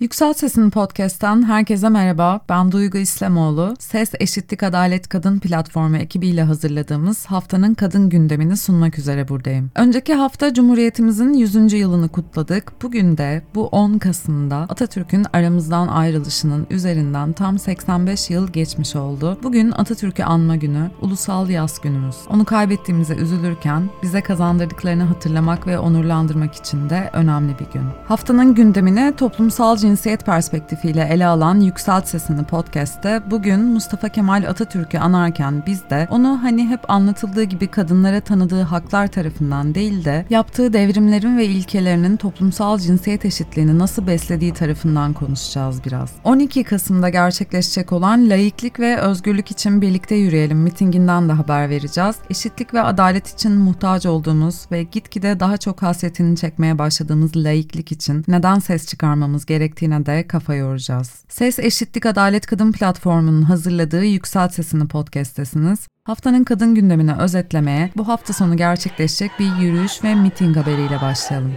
Yüksel Ses'in podcast'ten herkese merhaba. Ben Duygu İslamoğlu. Ses Eşitlik Adalet Kadın platformu ekibiyle hazırladığımız haftanın kadın gündemini sunmak üzere buradayım. Önceki hafta Cumhuriyetimizin 100. yılını kutladık. Bugün de bu 10 Kasım'da Atatürk'ün aramızdan ayrılışının üzerinden tam 85 yıl geçmiş oldu. Bugün Atatürk'ü anma günü, ulusal yaz günümüz. Onu kaybettiğimize üzülürken bize kazandırdıklarını hatırlamak ve onurlandırmak için de önemli bir gün. Haftanın gündemine toplumsal cinsiyet perspektifiyle ele alan Yükselt Sesini podcast'te bugün Mustafa Kemal Atatürk'ü anarken biz de onu hani hep anlatıldığı gibi kadınlara tanıdığı haklar tarafından değil de yaptığı devrimlerin ve ilkelerinin toplumsal cinsiyet eşitliğini nasıl beslediği tarafından konuşacağız biraz. 12 Kasım'da gerçekleşecek olan laiklik ve özgürlük için birlikte yürüyelim mitinginden de haber vereceğiz. Eşitlik ve adalet için muhtaç olduğumuz ve gitgide daha çok hasretini çekmeye başladığımız laiklik için neden ses çıkarmamız gerektiğini gerektiğine de kafa yoracağız. Ses Eşitlik Adalet Kadın Platformu'nun hazırladığı Yükselt Sesini podcast'tesiniz. Haftanın kadın gündemini özetlemeye bu hafta sonu gerçekleşecek bir yürüyüş ve miting haberiyle başlayalım.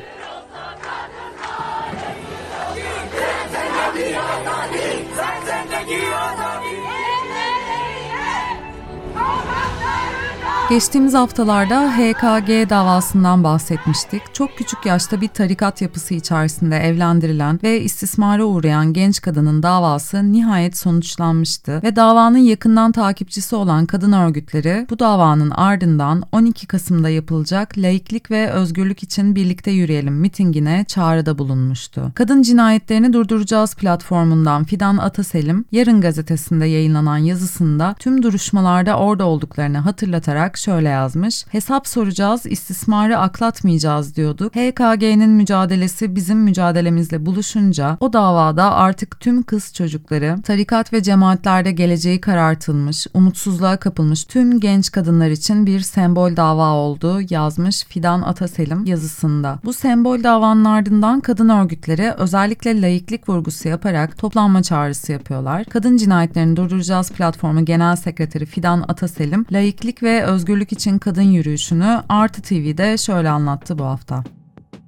Geçtiğimiz haftalarda HKG davasından bahsetmiştik. Çok küçük yaşta bir tarikat yapısı içerisinde evlendirilen ve istismara uğrayan genç kadının davası nihayet sonuçlanmıştı ve davanın yakından takipçisi olan kadın örgütleri bu davanın ardından 12 Kasım'da yapılacak laiklik ve özgürlük için birlikte yürüyelim mitingine çağrıda bulunmuştu. Kadın cinayetlerini durduracağız platformundan Fidan Ataselim Yarın gazetesinde yayınlanan yazısında tüm duruşmalarda orada olduklarını hatırlatarak şöyle yazmış. Hesap soracağız, istismarı aklatmayacağız diyorduk. HKG'nin mücadelesi bizim mücadelemizle buluşunca o davada artık tüm kız çocukları, tarikat ve cemaatlerde geleceği karartılmış, umutsuzluğa kapılmış tüm genç kadınlar için bir sembol dava oldu yazmış Fidan Ataselim yazısında. Bu sembol davanın ardından kadın örgütleri özellikle laiklik vurgusu yaparak toplanma çağrısı yapıyorlar. Kadın cinayetlerini durduracağız platformu genel sekreteri Fidan Ataselim, laiklik ve özgürlük özgürlük için kadın yürüyüşünü Artı TV'de şöyle anlattı bu hafta.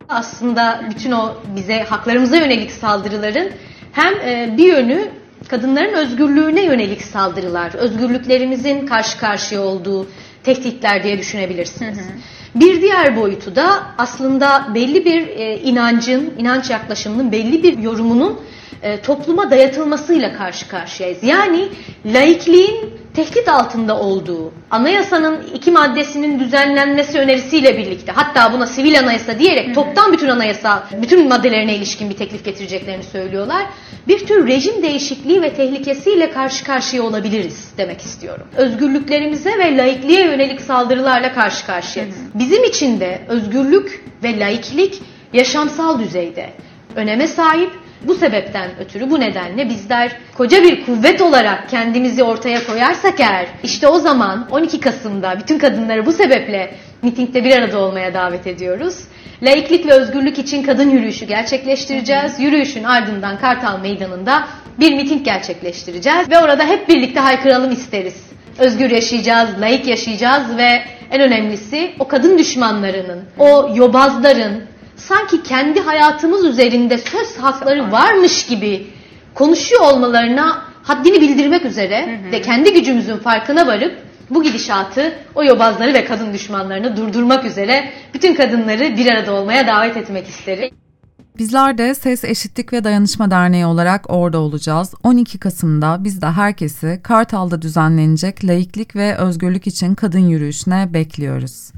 Aslında bütün o bize haklarımıza yönelik saldırıların hem e, bir yönü kadınların özgürlüğüne yönelik saldırılar, özgürlüklerimizin karşı karşıya olduğu tehditler diye düşünebilirsiniz. Hı hı. Bir diğer boyutu da aslında belli bir e, inancın, inanç yaklaşımının belli bir yorumunun e, topluma dayatılmasıyla karşı karşıyayız. Yani laikliğin tehdit altında olduğu, anayasanın iki maddesinin düzenlenmesi önerisiyle birlikte hatta buna sivil anayasa diyerek toptan bütün anayasa, bütün maddelerine ilişkin bir teklif getireceklerini söylüyorlar. Bir tür rejim değişikliği ve tehlikesiyle karşı karşıya olabiliriz demek istiyorum. Özgürlüklerimize ve laikliğe yönelik saldırılarla karşı karşıyayız. Bizim için de özgürlük ve laiklik yaşamsal düzeyde öneme sahip bu sebepten ötürü bu nedenle bizler koca bir kuvvet olarak kendimizi ortaya koyarsak eğer işte o zaman 12 Kasım'da bütün kadınları bu sebeple mitingde bir arada olmaya davet ediyoruz. Laiklik ve özgürlük için kadın yürüyüşü gerçekleştireceğiz. Yürüyüşün ardından Kartal Meydanı'nda bir miting gerçekleştireceğiz ve orada hep birlikte haykıralım isteriz. Özgür yaşayacağız, laik yaşayacağız ve en önemlisi o kadın düşmanlarının, o yobazların, sanki kendi hayatımız üzerinde söz hakları varmış gibi konuşuyor olmalarına haddini bildirmek üzere hı hı. ve kendi gücümüzün farkına varıp bu gidişatı, o yobazları ve kadın düşmanlarını durdurmak üzere bütün kadınları bir arada olmaya davet etmek isterim. Bizler de Ses Eşitlik ve Dayanışma Derneği olarak orada olacağız. 12 Kasım'da biz de herkesi Kartal'da düzenlenecek laiklik ve özgürlük için kadın yürüyüşüne bekliyoruz.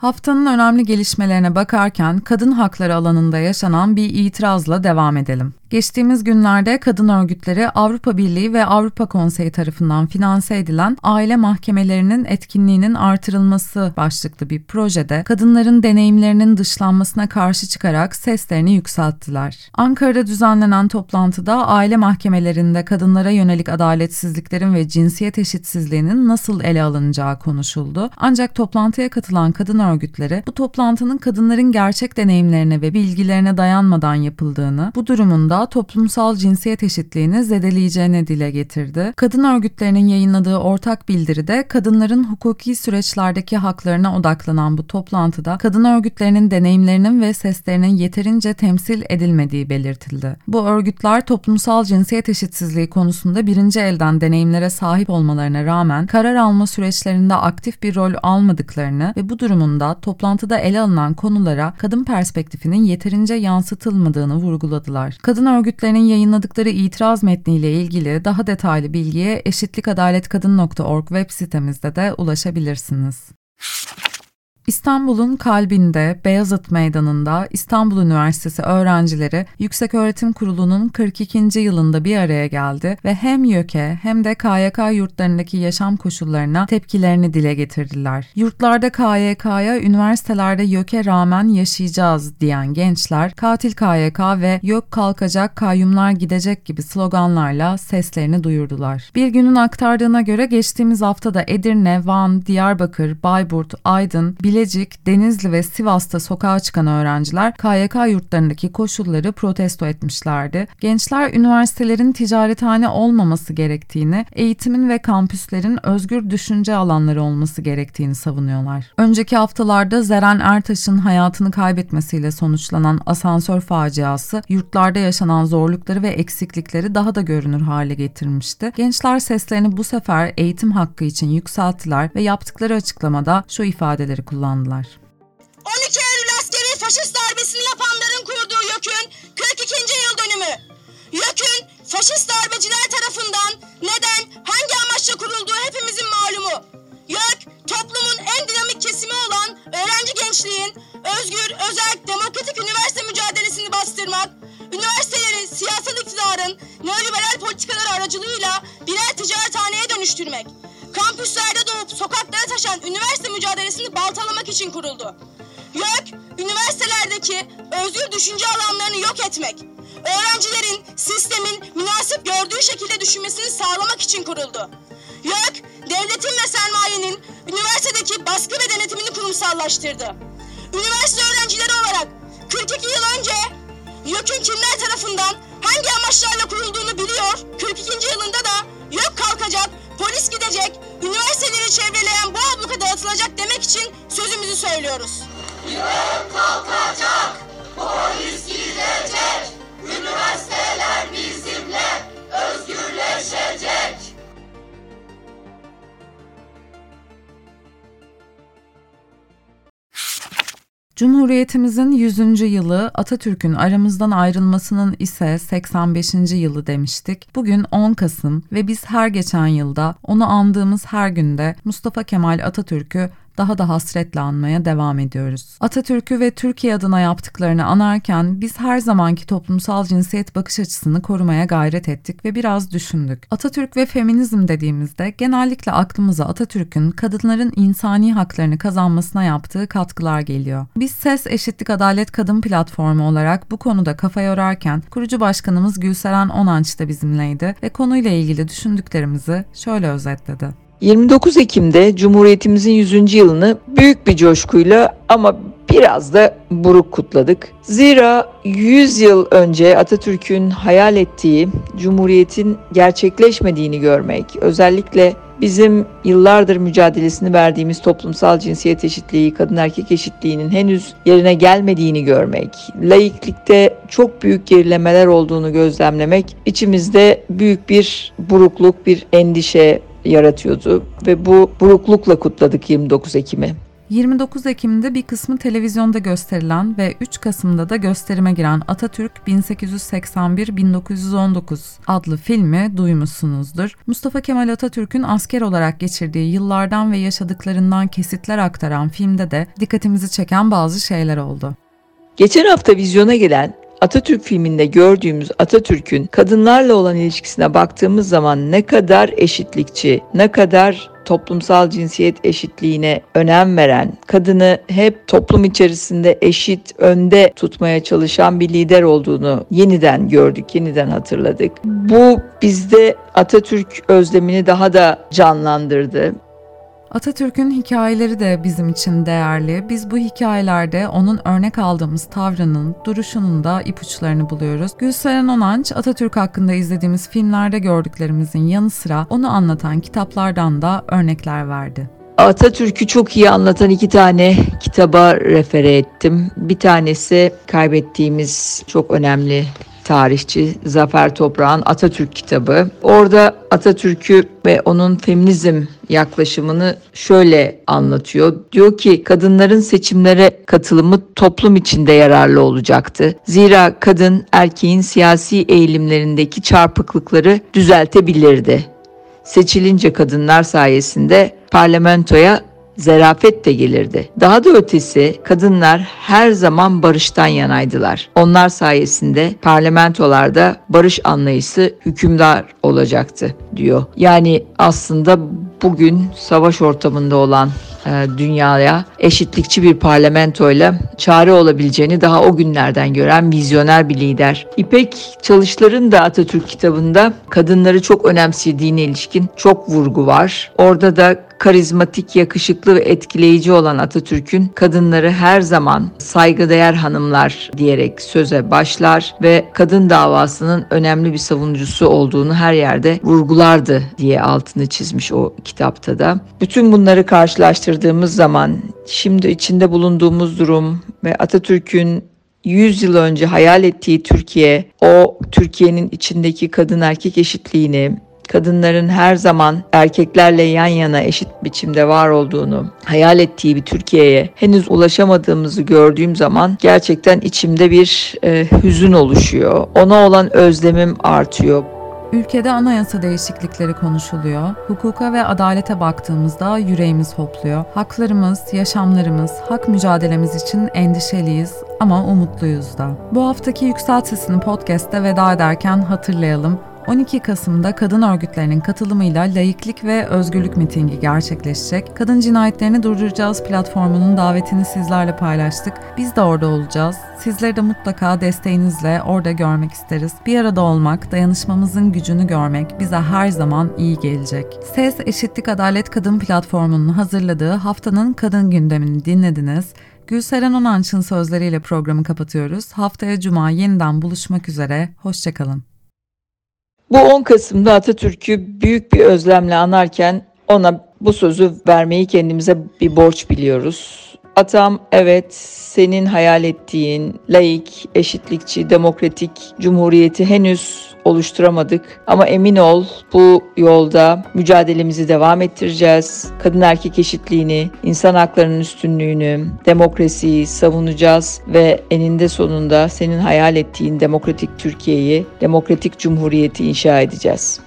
Haftanın önemli gelişmelerine bakarken kadın hakları alanında yaşanan bir itirazla devam edelim. Geçtiğimiz günlerde kadın örgütleri Avrupa Birliği ve Avrupa Konseyi tarafından finanse edilen aile mahkemelerinin etkinliğinin artırılması başlıklı bir projede kadınların deneyimlerinin dışlanmasına karşı çıkarak seslerini yükselttiler. Ankara'da düzenlenen toplantıda aile mahkemelerinde kadınlara yönelik adaletsizliklerin ve cinsiyet eşitsizliğinin nasıl ele alınacağı konuşuldu. Ancak toplantıya katılan kadın örgütleri bu toplantının kadınların gerçek deneyimlerine ve bilgilerine dayanmadan yapıldığını, bu durumunda toplumsal cinsiyet eşitliğini zedeleyeceğini dile getirdi. Kadın örgütlerinin yayınladığı ortak bildiride kadınların hukuki süreçlerdeki haklarına odaklanan bu toplantıda kadın örgütlerinin deneyimlerinin ve seslerinin yeterince temsil edilmediği belirtildi. Bu örgütler toplumsal cinsiyet eşitsizliği konusunda birinci elden deneyimlere sahip olmalarına rağmen karar alma süreçlerinde aktif bir rol almadıklarını ve bu durumunda toplantıda ele alınan konulara kadın perspektifinin yeterince yansıtılmadığını vurguladılar. Kadın örgütlerinin yayınladıkları itiraz metniyle ilgili daha detaylı bilgiye eşitlikadaletkadın.org web sitemizde de ulaşabilirsiniz. İstanbul'un kalbinde Beyazıt Meydanı'nda İstanbul Üniversitesi öğrencileri Yükseköğretim Kurulu'nun 42. yılında bir araya geldi ve hem YÖK'e hem de KYK yurtlarındaki yaşam koşullarına tepkilerini dile getirdiler. Yurtlarda KYK'ya, üniversitelerde YÖK'e rağmen yaşayacağız diyen gençler, katil KYK ve YÖK kalkacak, kayyumlar gidecek gibi sloganlarla seslerini duyurdular. Bir günün aktardığına göre geçtiğimiz haftada Edirne, Van, Diyarbakır, Bayburt, Aydın, Bilecik Bilecik, Denizli ve Sivas'ta sokağa çıkan öğrenciler KYK yurtlarındaki koşulları protesto etmişlerdi. Gençler üniversitelerin ticarethane olmaması gerektiğini, eğitimin ve kampüslerin özgür düşünce alanları olması gerektiğini savunuyorlar. Önceki haftalarda Zeren Ertaş'ın hayatını kaybetmesiyle sonuçlanan asansör faciası yurtlarda yaşanan zorlukları ve eksiklikleri daha da görünür hale getirmişti. Gençler seslerini bu sefer eğitim hakkı için yükselttiler ve yaptıkları açıklamada şu ifadeleri kullandılar kullandılar. 12 Eylül askeri faşist darbesini yapanların kurduğu YÖK'ün 42. yıl dönümü. YÖK'ün faşist darbeciler tarafından neden, hangi amaçla kurulduğu hepimizin malumu. YÖK, toplumun en dinamik kesimi olan öğrenci gençliğin özgür, özel, demokratik üniversite mücadelesini bastırmak, üniversiteleri siyasal iktidarın neoliberal politikalar aracılığıyla birer ticarethaneye dönüştürmek, kampüslerde doğup sokaklara taşan üniversite mücadelesini baltalamak için kuruldu. YÖK, üniversitelerdeki özgür düşünce alanlarını yok etmek, öğrencilerin sistemin münasip gördüğü şekilde düşünmesini sağlamak için kuruldu. YÖK, devletin ve sermayenin üniversitedeki baskı ve denetimini kurumsallaştırdı. Üniversite öğrencileri olarak 42 yıl önce YÖK'ün kimler tarafından hangi amaçlarla kurulduğunu biliyor, 42. yılında da YÖK kalkacak, polis gidecek, üniversiteleri çevreleyen bu abluka dağıtılacak demek için sözümüzü söylüyoruz. Yürek kalkacak, polis Cumhuriyetimizin 100. yılı Atatürk'ün aramızdan ayrılmasının ise 85. yılı demiştik. Bugün 10 Kasım ve biz her geçen yılda onu andığımız her günde Mustafa Kemal Atatürk'ü daha da hasretle anmaya devam ediyoruz. Atatürk'ü ve Türkiye adına yaptıklarını anarken biz her zamanki toplumsal cinsiyet bakış açısını korumaya gayret ettik ve biraz düşündük. Atatürk ve feminizm dediğimizde genellikle aklımıza Atatürk'ün kadınların insani haklarını kazanmasına yaptığı katkılar geliyor. Biz Ses Eşitlik Adalet Kadın Platformu olarak bu konuda kafa yorarken kurucu başkanımız Gülseren Onanç da bizimleydi ve konuyla ilgili düşündüklerimizi şöyle özetledi. 29 Ekim'de Cumhuriyetimizin 100. yılını büyük bir coşkuyla ama biraz da buruk kutladık. Zira 100 yıl önce Atatürk'ün hayal ettiği Cumhuriyet'in gerçekleşmediğini görmek, özellikle bizim yıllardır mücadelesini verdiğimiz toplumsal cinsiyet eşitliği, kadın erkek eşitliğinin henüz yerine gelmediğini görmek, laiklikte çok büyük gerilemeler olduğunu gözlemlemek içimizde büyük bir burukluk, bir endişe, yaratıyordu ve bu buruklukla kutladık 29 Ekim'i. 29 Ekim'de bir kısmı televizyonda gösterilen ve 3 Kasım'da da gösterime giren Atatürk 1881-1919 adlı filmi duymuşsunuzdur. Mustafa Kemal Atatürk'ün asker olarak geçirdiği yıllardan ve yaşadıklarından kesitler aktaran filmde de dikkatimizi çeken bazı şeyler oldu. Geçen hafta vizyona gelen Atatürk filminde gördüğümüz Atatürk'ün kadınlarla olan ilişkisine baktığımız zaman ne kadar eşitlikçi, ne kadar toplumsal cinsiyet eşitliğine önem veren, kadını hep toplum içerisinde eşit, önde tutmaya çalışan bir lider olduğunu yeniden gördük, yeniden hatırladık. Bu bizde Atatürk özlemini daha da canlandırdı. Atatürk'ün hikayeleri de bizim için değerli. Biz bu hikayelerde onun örnek aldığımız tavrının, duruşunun da ipuçlarını buluyoruz. Gülseren Onanç, Atatürk hakkında izlediğimiz filmlerde gördüklerimizin yanı sıra onu anlatan kitaplardan da örnekler verdi. Atatürk'ü çok iyi anlatan iki tane kitaba refere ettim. Bir tanesi kaybettiğimiz çok önemli tarihçi Zafer Toprağ'ın Atatürk kitabı. Orada Atatürk'ü ve onun feminizm yaklaşımını şöyle anlatıyor. Diyor ki kadınların seçimlere katılımı toplum içinde yararlı olacaktı. Zira kadın erkeğin siyasi eğilimlerindeki çarpıklıkları düzeltebilirdi. Seçilince kadınlar sayesinde parlamentoya zerafet de gelirdi. Daha da ötesi kadınlar her zaman barıştan yanaydılar. Onlar sayesinde parlamentolarda barış anlayışı hükümdar olacaktı diyor. Yani aslında bugün savaş ortamında olan e, dünyaya eşitlikçi bir parlamentoyla çare olabileceğini daha o günlerden gören vizyoner bir lider. İpek Çalışlar'ın da Atatürk kitabında kadınları çok önemsediğine ilişkin çok vurgu var. Orada da karizmatik, yakışıklı ve etkileyici olan Atatürk'ün kadınları her zaman saygıdeğer hanımlar diyerek söze başlar ve kadın davasının önemli bir savunucusu olduğunu her yerde vurgulardı diye altını çizmiş o kitapta da. Bütün bunları karşılaştırdığımız zaman şimdi içinde bulunduğumuz durum ve Atatürk'ün 100 yıl önce hayal ettiği Türkiye, o Türkiye'nin içindeki kadın erkek eşitliğini, kadınların her zaman erkeklerle yan yana eşit biçimde var olduğunu hayal ettiği bir Türkiye'ye henüz ulaşamadığımızı gördüğüm zaman gerçekten içimde bir e, hüzün oluşuyor. Ona olan özlemim artıyor. Ülkede anayasa değişiklikleri konuşuluyor. Hukuka ve adalete baktığımızda yüreğimiz hopluyor. Haklarımız, yaşamlarımız, hak mücadelemiz için endişeliyiz ama umutluyuz da. Bu haftaki Yükselt Sesini podcast'te veda ederken hatırlayalım. 12 Kasım'da kadın örgütlerinin katılımıyla layıklık ve özgürlük mitingi gerçekleşecek. Kadın cinayetlerini durduracağız platformunun davetini sizlerle paylaştık. Biz de orada olacağız. Sizleri de mutlaka desteğinizle orada görmek isteriz. Bir arada olmak, dayanışmamızın gücünü görmek bize her zaman iyi gelecek. Ses Eşitlik Adalet Kadın platformunun hazırladığı haftanın kadın gündemini dinlediniz. Gülseren Onanç'ın sözleriyle programı kapatıyoruz. Haftaya Cuma yeniden buluşmak üzere. Hoşçakalın. Bu 10 Kasım'da Atatürk'ü büyük bir özlemle anarken ona bu sözü vermeyi kendimize bir borç biliyoruz. Atam evet senin hayal ettiğin laik, eşitlikçi, demokratik cumhuriyeti henüz oluşturamadık ama emin ol bu yolda mücadelemizi devam ettireceğiz. Kadın erkek eşitliğini, insan haklarının üstünlüğünü, demokrasiyi savunacağız ve eninde sonunda senin hayal ettiğin demokratik Türkiye'yi, demokratik cumhuriyeti inşa edeceğiz.